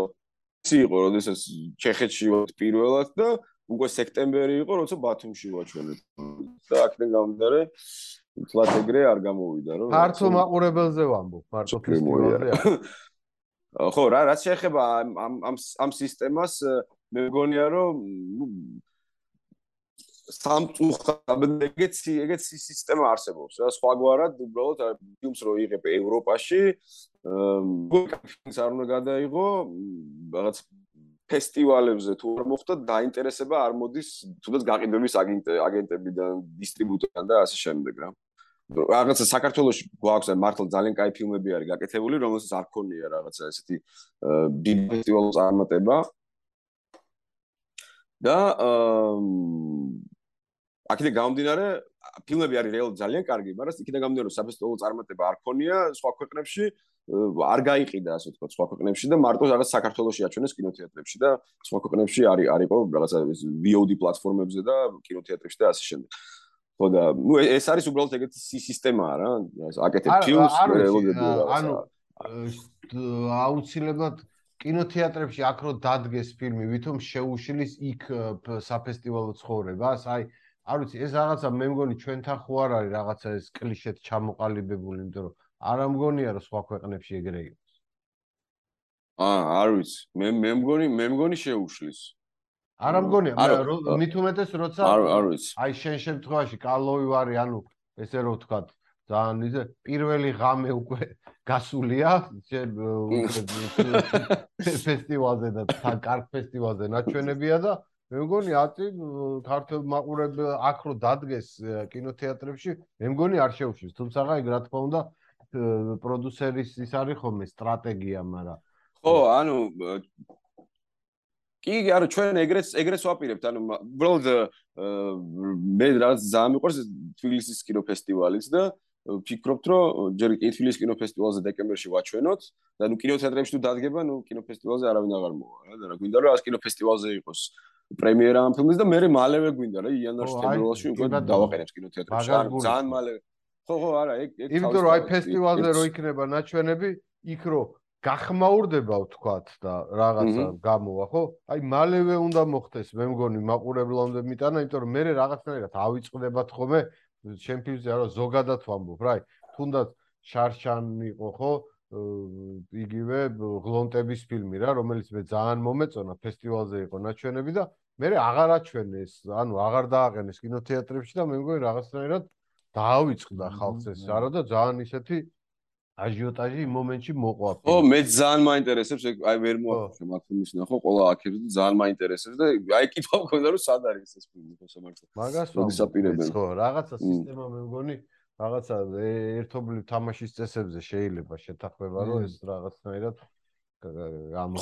Speaker 2: ის იყო, როდესაც ჩეხეთში ვარ პირველად და უკვე სექტემბერი იყო, როცა ბათუმში ვაჩვენეთ. და აქედან გამომდინარე, თლათ ეგრე არ გამოვიდა, რომ
Speaker 3: ფართო მაყურებელზე ვამბობ, ფართო ფესტივალზე.
Speaker 2: ხო, რა რაც შეეხება ამ ამ ამ სისტემას მე მგონია რომ სამწუხაროდ ეგეც ეგეც სისტემა არსებობს რა. სხვაგვარად უბრალოდ ფილმს რო იღებ ევროპაში არ უნდა გადაიღო რაღაც ფესტივალებზე თუ არ მოხდა დაინტერესება არ მოდის თუნდაც გაყიდვების აგენტებიდან დისტრიბუტორიდან და ასე შემდეგ რა. რაღაცა საქართველოში გვაქვს მართლა ძალიან კაი ფილმები არის გაკეთებული რომელსაც არ ქონია რაღაცა ესეთი დიდი ფესტივალის წარმატება და აქედან გამომდინარე ფილმები არის რეალურად ძალიან კარგი მაგრამ იქიდან გამომდინარე საფესტივალო წარმატება არ ქონია სხვა ქვეყნებში არ გაიყიდა ასე ვთქვათ სხვა ქვეყნებში და მარტო რაღაც საქართველოსში აჩვენეს კინოთეატრებში და სხვა ქვეყნებში არის არისო რაღაცა VOD პლატფორმებზე და კინოთეატრებში და ასე შემდეგ. ხო და ნუ ეს არის უბრალოდ ეგეთი სისტემაა რა. აკეთებ ფილმს
Speaker 3: ანუ აუცილებლად კინოთეატრებში აქრო დადგეს ფილმი, ვითომ შეუშლის იქ საფესტივალო ცხოვრებას. აი არ ვიცი, ეს რაღაცა მე მგონი ჩვენთან ხო არ არის რაღაცა ეს კლიშეთ ჩამოყალიბებული, იმიტომ რომ არ ამგონია რომ სხვა ქვეყნებში ეგრე იყოს.
Speaker 2: აა, არ ვიცი. მე მე მგონი, მე მგონი შეუშლის.
Speaker 3: არ ამგონია, მე მით უმეტეს როცა
Speaker 2: არ არ ვიცი.
Speaker 3: აი შენ შემთხვევაში კალოვი ვარი, ანუ ესე რო ვთქვათ, ძალიან პირველი ღამე უკვე გასულია ფესტივალზე და თან კარგ ფესტივალზე ნაჩვენებია და მე მგონი აწი ქართულ მაყურებელ აქ რო დადგეს კინოთეატრებში, მე მგონი არ შეუშლის. თუმცა აი რა თქმა უნდა პროდიუსერის ის არის ხოლმე სტრატეგია, მაგრამ
Speaker 2: ხო, ანუ კი, არა, ჩვენ ეგრეც ეგრეც ვაპირებთ, ანუ უბრალოდ მე რაც ძალიან მიყვარს თბილისის კინოფესტივალიც და ვფიქრობთ, რომ ჯერ თბილისის კინოფესტივალზე დეკემბერში ვაჩვენოთ და ნუ კინოთეატრებში თუ დადგება, ნუ კინოფესტივალზე არავინ აღარ მოვა რა, და რა გვინდა რომ ას კინოფესტივალზე იყოს პრემიერა ამ ფილმის და მე მალევე გვინდა რა იანვარში თებერვალში უკვე დავაყენებს კინოთეატრებში. ძალიან მალევე ხო ხო არა ეგ ეგ
Speaker 3: იმიტომ რომ აი ფესტივალზე რო იქნება ნაჩვენები იქ რო გახმაურდება ვთქვათ და რაღაცა გამოვა ხო? აი მალევე უნდა მოხდეს მე მგონი მაყურებლამდე მიტანა იმიტომ რომ მე რაღაცნაირად ავიწყდებათ ხოლმე ჩემ ფილმზე არა ზოგადად ვამბობ რა თუნდაც შარშან იყო ხო? იგივე გლონტების ფილმი რა რომელიც მე ძალიან მომეწონა ფესტივალზე იყო ნაჩვენები და მე აღარ აჩვენეს ანუ აღარ დააყენეს კინოთეატრებში და მე მგონი რაღაცნაირად დაავიწყდა ხალხს ეს არა და ძალიან ისეთი აჟიოტაჟი იმ მომენტში მოყვა.
Speaker 2: ო მე ძალიან მაინტერესებს აი ვერ მოახერხე მათუმის ნახო ყველა აქებს და ძალიან მაინტერესებს და აი კითხვა მქონდა რომ სად არის ეს ფილმი ხო სამართლა.
Speaker 3: მაგას ვამბობ. ხო რაღაცა სისტემა მე მგონი რაღაცა ერთობლივ თამაშის წესებზე შეიძლება შეთანხმება რომ ეს რაღაცნაირად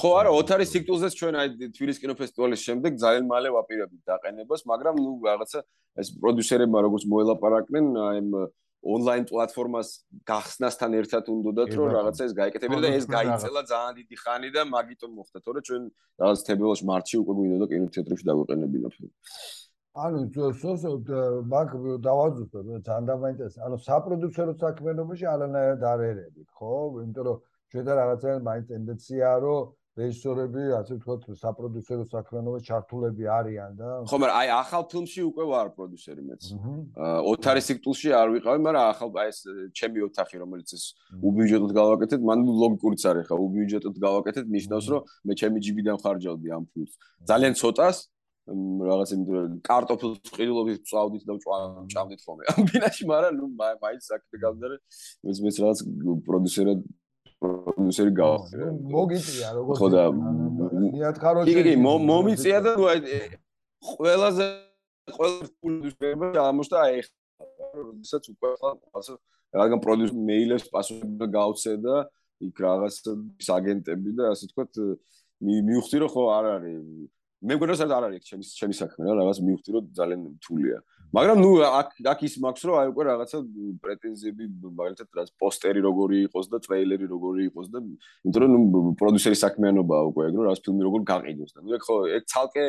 Speaker 2: ხო არა ოთარი სიქტულზეც ჩვენ აი თბილისის კინოფესტივალის შემდეგ ძალიან მალე ვაპირებდით დაყენებას მაგრამ ნუ რაღაცა ეს პროდიუსერებმა როგორც მოელაპარაკნენ აი ონლაინ პლატფორმას გახსნასთან ერთად უნდათ რომ რაღაცა ეს გაიკეთებინა და ეს გაიწელა ძალიან დიდი ხანი და მაგიტომ მოხდა. თორე ჩვენ რაღაც თებერვალში მარტში უკვე გვინდოდა კინოთეატრებში დაგვეყენებინა ფილმი
Speaker 1: ანუ ზუსტ მაგ დავაძუსტო ძალიან დამაინტერესა ანუ საპროდიუსერო საქმიანობაში არანაირად არ ერები ხო? იმიტომ რომ ჩვენ და რაღაცა მაინც ტენდენციაა რომ რეჟისორები ასე ვთქვათ საპროდიუსერო საქმიანობაში ჩართულები არიან და
Speaker 2: ხო მაგრამ აი ახალ ფილმში უკვე ვარ პროდიუსერი მეც. ოთარი სიქტულში არ ვიყავი მაგრამ ახალ აი ეს ჩემი ოთახი რომელიც ეს უბიუჯეტოდ გავაკეთეთ მან ლოგიკურიც არის ხა უბიუჯეტოდ გავაკეთეთ ნიშნავს რომ მე ჩემი ჯიბიდან ხარჯავდი ამ ფილმს. ძალიან ცოტას რაღაც რომ კარტოფილს ყიდულობით წავდით და ჭამდით ხოლმე. ამ ბინაში მაგრამ ნუ მაინც საქმე გავდარე მეც მეც რაღაც პროდიუსერად პროდიუსერი გავხდე.
Speaker 1: მოგიწია როგორც
Speaker 2: ხო და
Speaker 1: მიათ კაროჩი.
Speaker 2: კი კი მომიწია და ყველაზე ყველა პროდიუსერმა ამოშთა აი როდესაც უკვე ასე რადგან პროდიუს მეილებს პასუხი გავცე და იქ რაღაც აგენტები და ასე თქვა მივხვდი რომ ხო არ არის მე მგონია რომ არ არის ჩემი ჩემი საქმე რა რაღაც მივხვდი რომ ძალიან რთულია. მაგრამ ნუ აქ აქ ის მაქვს რომ აი უკვე რაღაცა პრეტენზიები მაგალითად რა პოსტერი როგორი იყოს და ტრეილერი როგორი იყოს და იმიტომ რომ ნუ პროდიუსერის საქმიანობაა უკვე ეგ რომ რა ფილმი როგორ გაყიდოს და ნუ ეგ ხო ეგ ცალკე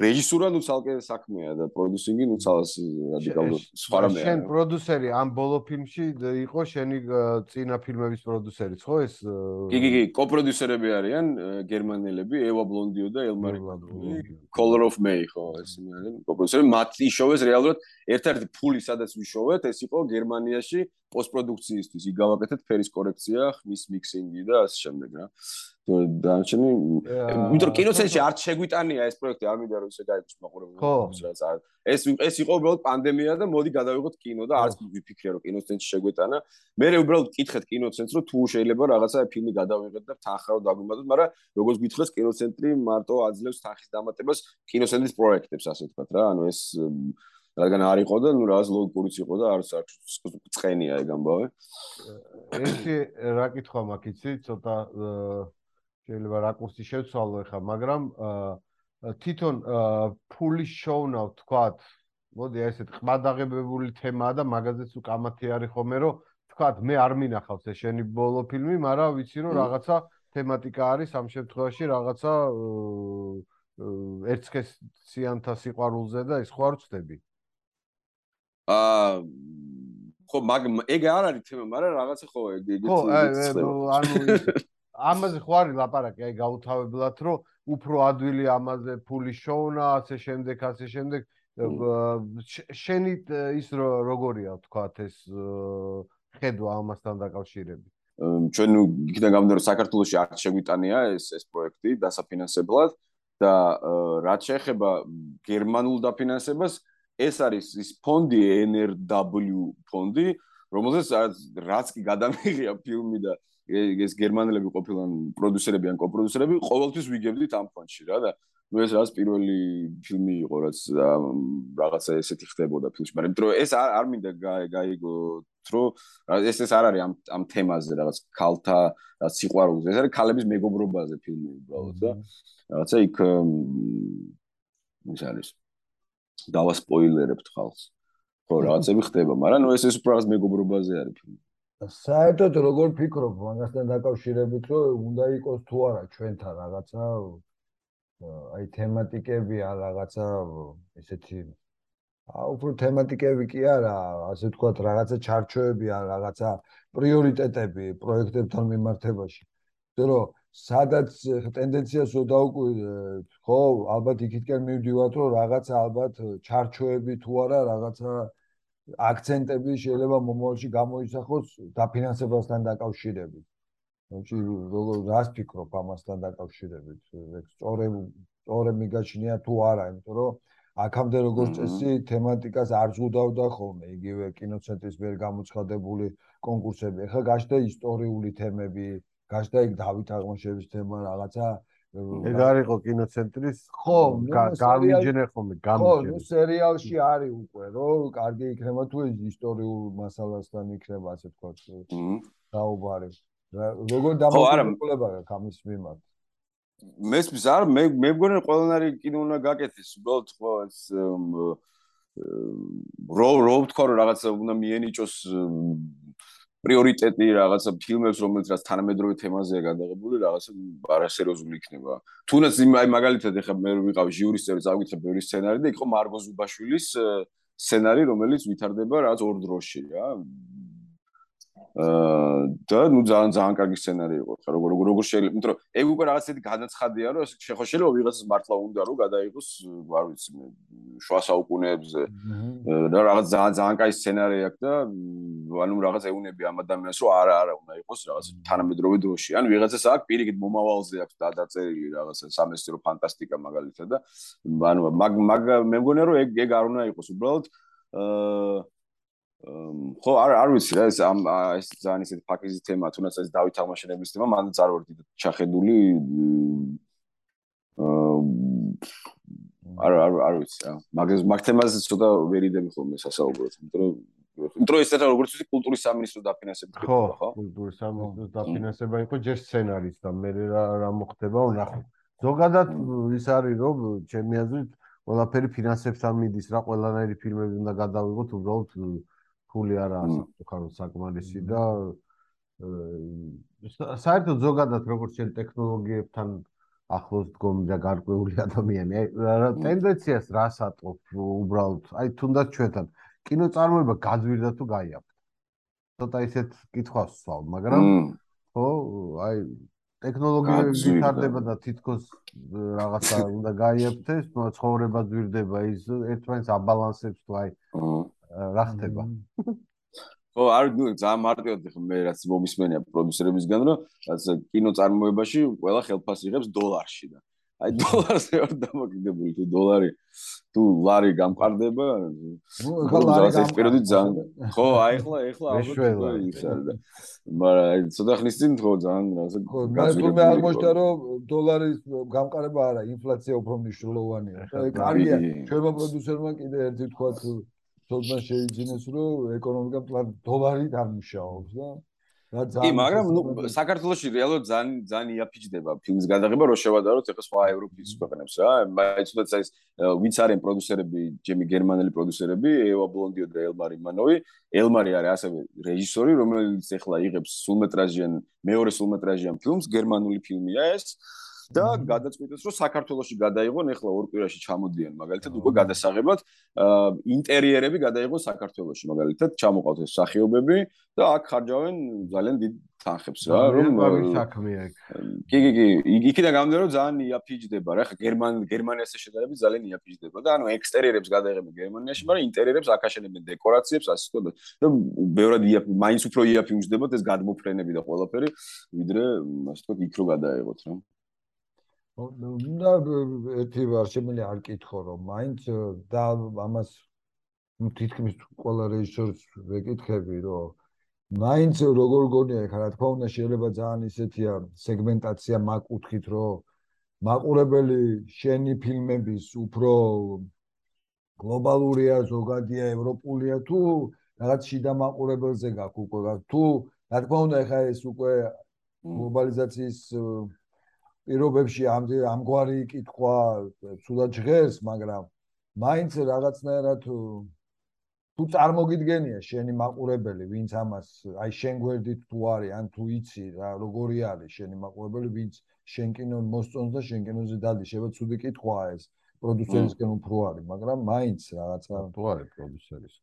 Speaker 2: რეჟისურა ნუ ცალკე საქმეა და პროდიუსინგი ნუ ცალას რადიკალურად სხვა რამეა.
Speaker 3: შენ პროდიუსერი ამ ბოლო ფილმში იყო შენი წინა ფილმების პროდიუსერიც ხო ეს?
Speaker 2: კი კი კი, კოპროდიუსერები არიან გერმანელები, ევა ბლონდიო და ელმარი Color of May ხო ეს არის კოპროდიუსერი. მათ იშოვეს რეალურად ერთ-ერთი ფული სადაც ვიშოვეთ, ეს იყო გერმანიაში პოსტპროდუქციისთვის. იქ გავაკეთეთ ფერის კორექცია, ხმის მიქსინგი და ასე შემდეგ რა. დანარჩენი იმიტომ რომ კინოცენტრში არ შეგვიტანია ეს პროექტი არ მინდა რომ ისე გაიგოს მაყურებელს რაც არ. ეს ეს იყო უბრალოდ პანდემია და მოდი გადავიღოთ კინო და არც ვიფიქრე რომ კინოცენტრში შეგვეტანა. მე უბრალოდ კითხეთ კინოცენტრს რომ თუ შეიძლება რაღაცა ფილმი გადავიღეთ და თანხარო დაგვიმატოთ მაგრამ როგორც გითხრეს კინოცენტრი მარტო აძლევს თანხის დამატებას კინოცენტრის პროექტებს ასე ვთქვათ რა. ანუ ეს რადგან არ იყო და ნუ რაღაც ლოგიკურიც იყო და არც არ წხენია ეგ ამბავე.
Speaker 3: ერთი რა კითხვა მაქვს იცი, ცოტა შეიძლება რაკურსი შევცვალო ახლა, მაგრამ თვითონ ფულის შოუნა ვთქვათ, მოდი ესეთ ყმადაღებებული თემაა და მაგაზეც უკამათი არის ხოლმე, რომ ვთქვათ, მე არ მინახავს ეს შენი ბოლო ფილმი, მაგრამ ვიცი რომ რაღაცა თემატიკა არის ამ შემთხვევაში რაღაცა ერთსქესიანთა სიყვარულზე და ის ხო არ ვწდები?
Speaker 2: აა ხო მაგ ეგ არ არის თემა, მაგრამ რაღაცა ხო ეგ ეგ
Speaker 3: ხო ანუ ამაზე ხო არის ლაპარაკი, აი გაუთავებლად, რომ უფრო ადვილი ამაზე ფული შოუნა, ასე შემდეგ, ასე შემდეგ შენი ის როგორია თქვათ ეს ხედვა ამასთან დაკავშირებით?
Speaker 2: ჩვენ იქიდან გამომდინარე საქართველოსი არ შეგვიტანია ეს ეს პროექტი დასაფინანსებლად და რაც შეეხება გერმანულ დაფინანსებას, ეს არის ის ფონდი NRW ფონდი, რომელზეც რაც კი გადამიღია ფილმი და ეს გერმანელები ყოფილან პროდიუსერები ან კოპროდიუსერები, ყოველთვის ვიგებდით ამ ფონდში რა და ნუ ეს რაც პირველი ფილმი იყო, რაც რაღაცა ესეთი ხდებოდა ფილმში, მაგრამ იმიტომ ეს არ არ მინდა გაიგო თრო ეს ეს არ არის ამ ამ თემაზე რაღაც ქალთა რაც სიყვარულზე, ეს არის ქალების მეგობრობაზე ფილმი უბრალოდ და რაღაცა იქ ის არის დავასპოილერებთ ხალხს. ხო, რაღაცები ხდება, მაგრამ ნუ ეს ეს რაღაც მეგობრობაზე არის ფილმი.
Speaker 1: საერთოდ როგორ ფიქრობ მაგასთან დაკავშირებით, რომ უნდა იყოს თუ არა ჩვენთან რაღაცა აი თემატიკები ან რაღაცა ესეთი აა უფრო თემატიკები კი არა, ასე ვთქვათ, რაღაცა ჩარჩოები ან რაღაცა პრიორიტეტები პროექტებთან მიმართებაში. რომ სადაც ტენდენციას ოდაუკვირდეთ, ხო, ალბათ იქითკენ მივდივართ, რომ რაღაცა ალბათ ჩარჩოები თუ არა, რაღაცა აქცენტები შეიძლება მომავალში გამოისახოს დაფინანსებასთან დაკავშირებით. ნუ როგორ რას ფიქრობ ამასთან დაკავშირებით? ეგ სწორე სწორე მიგაჩნია თუ არა, იმიტომ რომ აქამდე როგორც წესი თემატიკას არ ზღუდავდა ხოლმე იგივე კინოცენტრის მიერ გამოცხადებული კონკურსები. ეხლა გაჩნდა ისტორიული თემები, გაშდა იქ დავით აღმაშევის თემა რაღაცა
Speaker 3: ეგ არისო კინოცენტრის ხო გამიჯნე ხომ გამიჯნე ხო
Speaker 1: სერიალში არის უკვე რომ კარგი იქნება თუ ისტორიულ მასალასთან იქნება ასე თქვა დაუბარი როგორ დამოკიდებულება აქვს ამის მიმართ?
Speaker 2: მესმის არ მე მე მგონი ყველანაირი კინო უნდა გაკეთდეს უბრალოდ ხო ეს რო რო თქვა რომ რაღაცა უნდა მიენიჭოს პრიორიტეტი რაღაცა ფილმებს რომელიც რაც თანამედროვე თემაზეა გადაღებული რაღაცა არასერიოზული იქნება. თუნდაც აი მაგალითად ეხა მე ვიყავ ჟიურის წევრი წავიკითხე ბევრი სცენარი და იქ ხო მარგო ზუბაშვილის სცენარი რომელიც ვითარდება რაღაც ორ დროში რა. და ნუ ძალიან ძალიან კარგი სცენარი იყო ხა როგორ როგორ როგორ შეიძლება იმიტომ რომ ეგ უკვე რაღაც ისეთი განაცხადია რომ ეს შეხოშელო ვიღაცას მართლა უნდა რომ გადაიღოს არ ვიცი მე შუა საუკუნეებზე. და რაღაც ძალიან ძალიან კაი სცენარი აქვს და ანუ რაღაც ეუნები ამ ადამიანს რომ არა არა უნდა იყოს რაღაც თანამედროვე დროში. ან ვიღაცას აქვს პირიქით მომავალზე აქვს დაწერილი რაღაც სამეცნიერო ფანტასტიკა მაგალითად და ანუ მაგ მაგ მე მგონია რომ ეგ ეგ არ უნდა იყოს. უბრალოდ აა ხო არ არ ვიცი რა ეს ამ ეს ძალიან ისეთი ფაქიზი თემა თუნდაც ეს დავით აღმაშენებლის თემა მანდ არ ვარ დიდი ჩახედული არ არ არ ვიცი რა. მაგ მაგ თემაზე ცოტა ვერიდები ხოლმე სასაუბროთ იმიტომ რომ იმიტომ რომ ეს რა როგორც ვიცი კულტურის სამინისტრო დაფინანსება
Speaker 3: ხო ხო კულტურის სამინისტროს დაფინანსება იყო ჯერ სცენარის და მე რა რა მოხდება ვნახო ზოგადად ის არის რომ ჩემი აზრით ყველაფერი ფინანსებთან მიდის რა ყველანაირი ფილმები უნდა გადავიღოთ უბრალოდ ფული არა საკუთარ საკმარისი და საერთოდ ზოგადად როგორც შენ ტექნოლოგიებთან ახლოს დგომი და გარკვეული ადამიანი აი ტენდენციას რას ატყობ უბრალოდ? აი თუნდაც ჩვენთან კინოწარმოება გაძვირდა თუ გაიაფრა ცოტა ისეთ კითხვას ვსვავ მაგრამ ხო აი ტექნოლოგიები ვითარდება და თითქოს რაღაცა უნდა გაიაფრთეს ცხოვრება ძვირდება ის ერთმანეთს აბალანსებს თუ აი რა ხდება?
Speaker 2: ხო, არ ნუ ძალიან მარტივად ხომ მე რაც მომისმენია პროდიუსერებისგან, რომ რაც კინო წარმოებაში ყველა ხელფასი იღებს დოლარში და. აი დოლარზე არ დამოკიდებული თუ დოლარი თუ ლარი გამყარდება
Speaker 1: ნუ ახლა ლარი
Speaker 2: გამყარდება. ძალიან ხო აი ახლა ახლა ალბათ ის არის და. მაგრამ აი ცოტა ხნის წინ ხო ძალიან რაღაცა
Speaker 1: ხო მაგრამ მე აღმოჩნდა რომ დოლარის გამყარება არა ინფლაცია უფრო მნიშვნელოვანია. აი კარგია ჩვენმა პროდიუსერმა კიდე ერთი თქვა ცოტა შეიძინეს რომ ეკონომიკა დოლარი დამუშავოს და
Speaker 2: რა ძალიან კი მაგრამ ნუ საქართველოსი რეალურად ძალიან ძალიან იაფიჭდება ფილმის გადაღება რო შევადაროთ ეხა სხვა ევროპის ქვეყნებს რა. მაინც თუნდაც ეს ვინც არიან პროდიუსერები ჯემი გერმანელი პროდიუსერები ევა ბლონდიო და ელმარი მანოვი ელმარი არის ასევე რეჟისორი რომელიც ეხლა იღებს სულმეტრაჟიან მეორე სულმეტრაჟიან ფილმს გერმანული ფილმია ეს და გადაწყვიტეს რომ საქართველოსი გადაიღონ ეხლა ორ კვირაში ჩამოდიან მაგალითად უკვე გადასაღებად ინტერიერები გადაიღონ საქართველოსი მაგალითად ჩამოყავთ ეს სახიობები და აქ ხარჯავენ ძალიან დიდ თანხებს რა
Speaker 3: რომ საქმეა
Speaker 2: კი კი კი იქიდან გამომდინარე რომ ძალიან იაფიჯდება რა ხა გერმან გერმანიასე შედარებით ძალიან იაფიჯდება და ანუ ექსტერიერებს გადაიღებენ გერმანიაში მაგრამ ინტერიერებს აქ აშენებენ დეკორაციებს ასე თქო და ბევრად იაფი მაინც უფრო იაფი უჯდებათ ეს გადმოფრენები და ყველაფერი ვიდრე ასე თქო იქ რო გადაიღოთ რა
Speaker 1: უნდა ერთი ვარ შემიძლია არ კითხო რომ მაინც და ამას თითქმის ყველა რეჟისორს ვეკითხები რომ მაინც როგორ გონია ხა რა თქმა უნდა შეიძლება ძალიან ისეთია სეგმენტაცია მაკუთხით რომ მაყურებელი შენი ფილმების უფრო გლობალურია ზოგადია ევროპულია თუ რაღაც შიდა მაყურებელზე გაქვს უკვე თუ რა თქმა უნდა ხა ეს უკვე გლობალიზაციის პირობებში ამ ამგვარი კითხვა ცუდად ჟღერს, მაგრამ მაინც რაღაცნაირად თუ წარმოგიდგენია შენი მაყურებელი, ვინც ამას აი შენ გვერდით თუ არის, ან თუ იცი რა როგორი არის შენი მაყურებელი, ვინც შენ კინო მოსწონს და შენ კინოზე დადი, შეიძლება ცუდი კითხვაა ეს პროდიუსერისგან უფრო არის, მაგრამ მაინც რაღაცა
Speaker 3: თუ არის პროდიუსერის.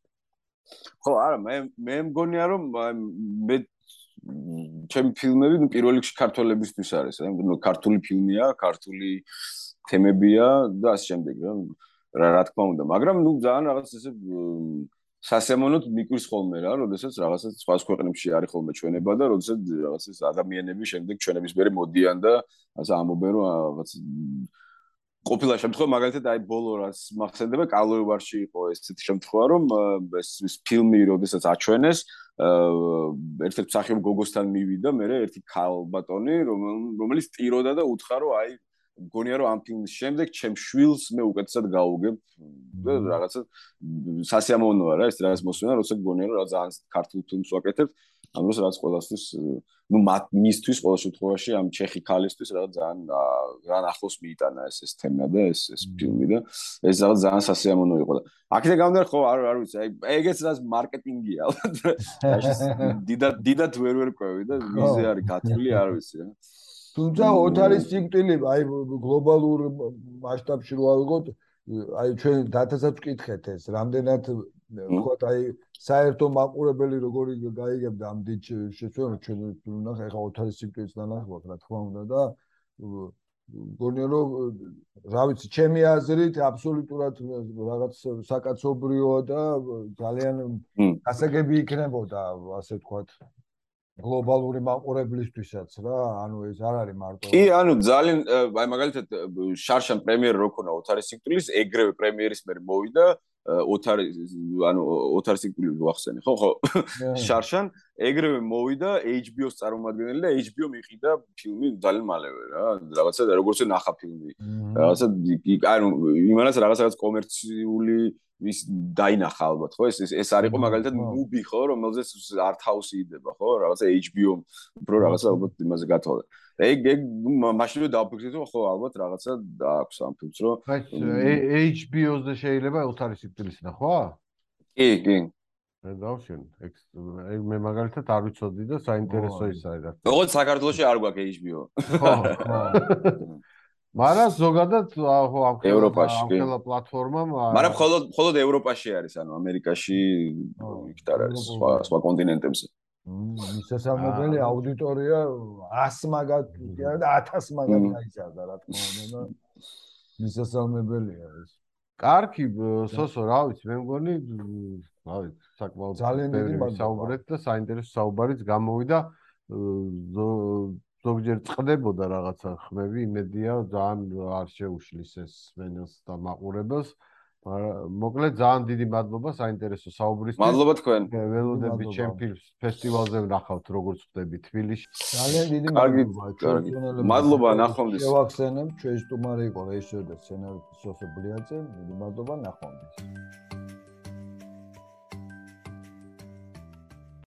Speaker 2: ხო, არა, მე მე მგონია რომ მე ჩემი ფილმები ნუ პირველ რიგში ქართველებისთვის არის, ანუ ქართული ფილმია, ქართული თემებია და ასე შემდეგ რა. რა რა თქმა უნდა, მაგრამ ნუ ძალიან რაღაც ესე სასემონოდ მიკვირს ხოლმე რა, როდესაც რაღაცა სხვა ქვეყნებში არის ხოლმე ჩვენება და როდესაც რაღაც ეს ადამიანები შემდეგ ჩვენების მერე მოდიან და ასე ამობენ რომ რაღაც ყოფილა შემთხვევა მაგალითად აი ბოლო რას მახსენდება კალოევარში იყო ესეთი შემთხვევა რომ ეს ფილმი როდესაც აჩვენეს ერთ-ერთ მსახიობ გოგოსთან მივიდა მე ერთი ქალბატონი რომელიც ტიროდა და უთხრა რომ აი მგონია რომ ამ ფილმის შემდეგ ჩემ შვილს მე უკეთესად გავუგებ და რაღაცა სასიამოვნოა რა ეს რაღაც მოსვენა როცა მგონია რომ რა ძალიან ქართულ ფილმს ვაკეთებ ამ დროს რაც ყოველთვის ну მისთვის ყოველ შემთხვევაში ამ ჩეხი ქალისთვის რაღაც ძალიან ძალიან ახლოს მიიტანა ეს ეს თემა და ეს ეს ფილმი და ეს რაღაც ძალიან სასიამოვნო იყო და აქედან გამომდინარე ხო არ არ ვიცი აი ეგეც რაც მარკეტინგია ალბათ დიდად დიდად ვერ ვერ ყვევი და ვიზე არის გათვლილი არ ვიცი რა.
Speaker 1: თუმცა ოთარის სიკვდილი აი გლობალურ მასშტაბში რო ავიღოთ აი ჩვენ დათასაც ვკითხეთ ეს რამდენად ვთქვათ აი საერთო მაყურებელი როგორი გაიგებდა ამ დიდ შეცვლილებას ჩვენ ნახე ახლა ოთარის სიკვდილის ნახავთ რა თქმა უნდა და გონია რომ რა ვიცი ჩემი აზრით აბსოლუტურად რაღაც საკაცობრიოა და ძალიან გასაგები იქნებოდა ასე ვთქვათ გლობალური მაყურებლისთვისაც რა ანუ ეს არ არის მარტო
Speaker 2: კი ანუ ძალიან აი მაგალითად შარშან პრემიერა რო ქონა ოთარის სიკვდილის ეგრევე პრემიერის მერე მოვიდა ოთარ ანუ ოთარ სიკვდილი ვახსენე ხო ხო? შარშან ეგრევე მოვიდა HBO-ს წარმომადგენელი და HBO მიყიდა ფილმი ძალიან მალევე რა. რაღაცა როგორც ნახა ფილმი. რაღაცა ანუ იმანაც რაღაცა კომერციული ვის დაინახა ალბათ ხო? ეს ეს არ იყო მაგალითად მუბი ხო? რომელზეც house იდება ხო? რაღაცა HBO უფრო რაღაცა ალბათ იმაზე გათვალა ეგ ეგ მაშინვე დავფიქრეთ რომ ხო ალბათ რაღაცა აქვს ამ ფილმს რომ
Speaker 3: HBO-ზე შეიძლება უთარი სიკვდილის ნახვა
Speaker 2: კი კი.
Speaker 3: დავშენ. ეგ მე მაგალითად არ ვიცოდი და საინტერესო ის არის რა.
Speaker 2: როგორც საქართველოსში არ გვაქვს HBO.
Speaker 3: ხო ხო მაგრამ ზოგადად ხო ამ
Speaker 2: ევროპაში კი.
Speaker 3: ყველა პლატფორმამ
Speaker 2: მაგრამ მხოლოდ მხოლოდ ევროპაში არის ანუ ამერიკაში იქ არ არის სხვა სხვა კონტინენტებზე.
Speaker 1: მისასალმებელი აუდიტორია 100 მაგათ და 1000 მაგათ გაიზარდა რა თქმა უნდა და მისასალმებელია ეს
Speaker 3: კარგი სოსო რა ვიცი მე მგონი რავი, საკმაოდ
Speaker 1: ძალიან დიდი
Speaker 3: ვისაუბრეთ და საინტერესო საუბარიც გამოვიდა. ზო- ზოგჯერ წყდებოდა რაღაცა ხმები, იმედია ძალიან არ შეუშლის ეს სვენელს და მაყურებელს. მოკლედ ძალიან დიდი მადლობა საინტერესო საუბრისთვის.
Speaker 2: მადლობა თქვენ.
Speaker 3: ველოდებით
Speaker 1: მადლობა.
Speaker 3: ჩემ ფილმს ფესტივალზე ვნახავთ როგორც ხდები თბილისში.
Speaker 1: ძალიან დიდი
Speaker 2: კარგი,
Speaker 1: მადლობა
Speaker 2: კარგი.
Speaker 1: ჩვენს
Speaker 2: მადლობა, ნახვამდის.
Speaker 1: შევახსენებ ჩვენი სტუმარი იყო რეჟისორი და სცენარისტი სოფე ბლიაძე დიდი მადლობა ნახვამდის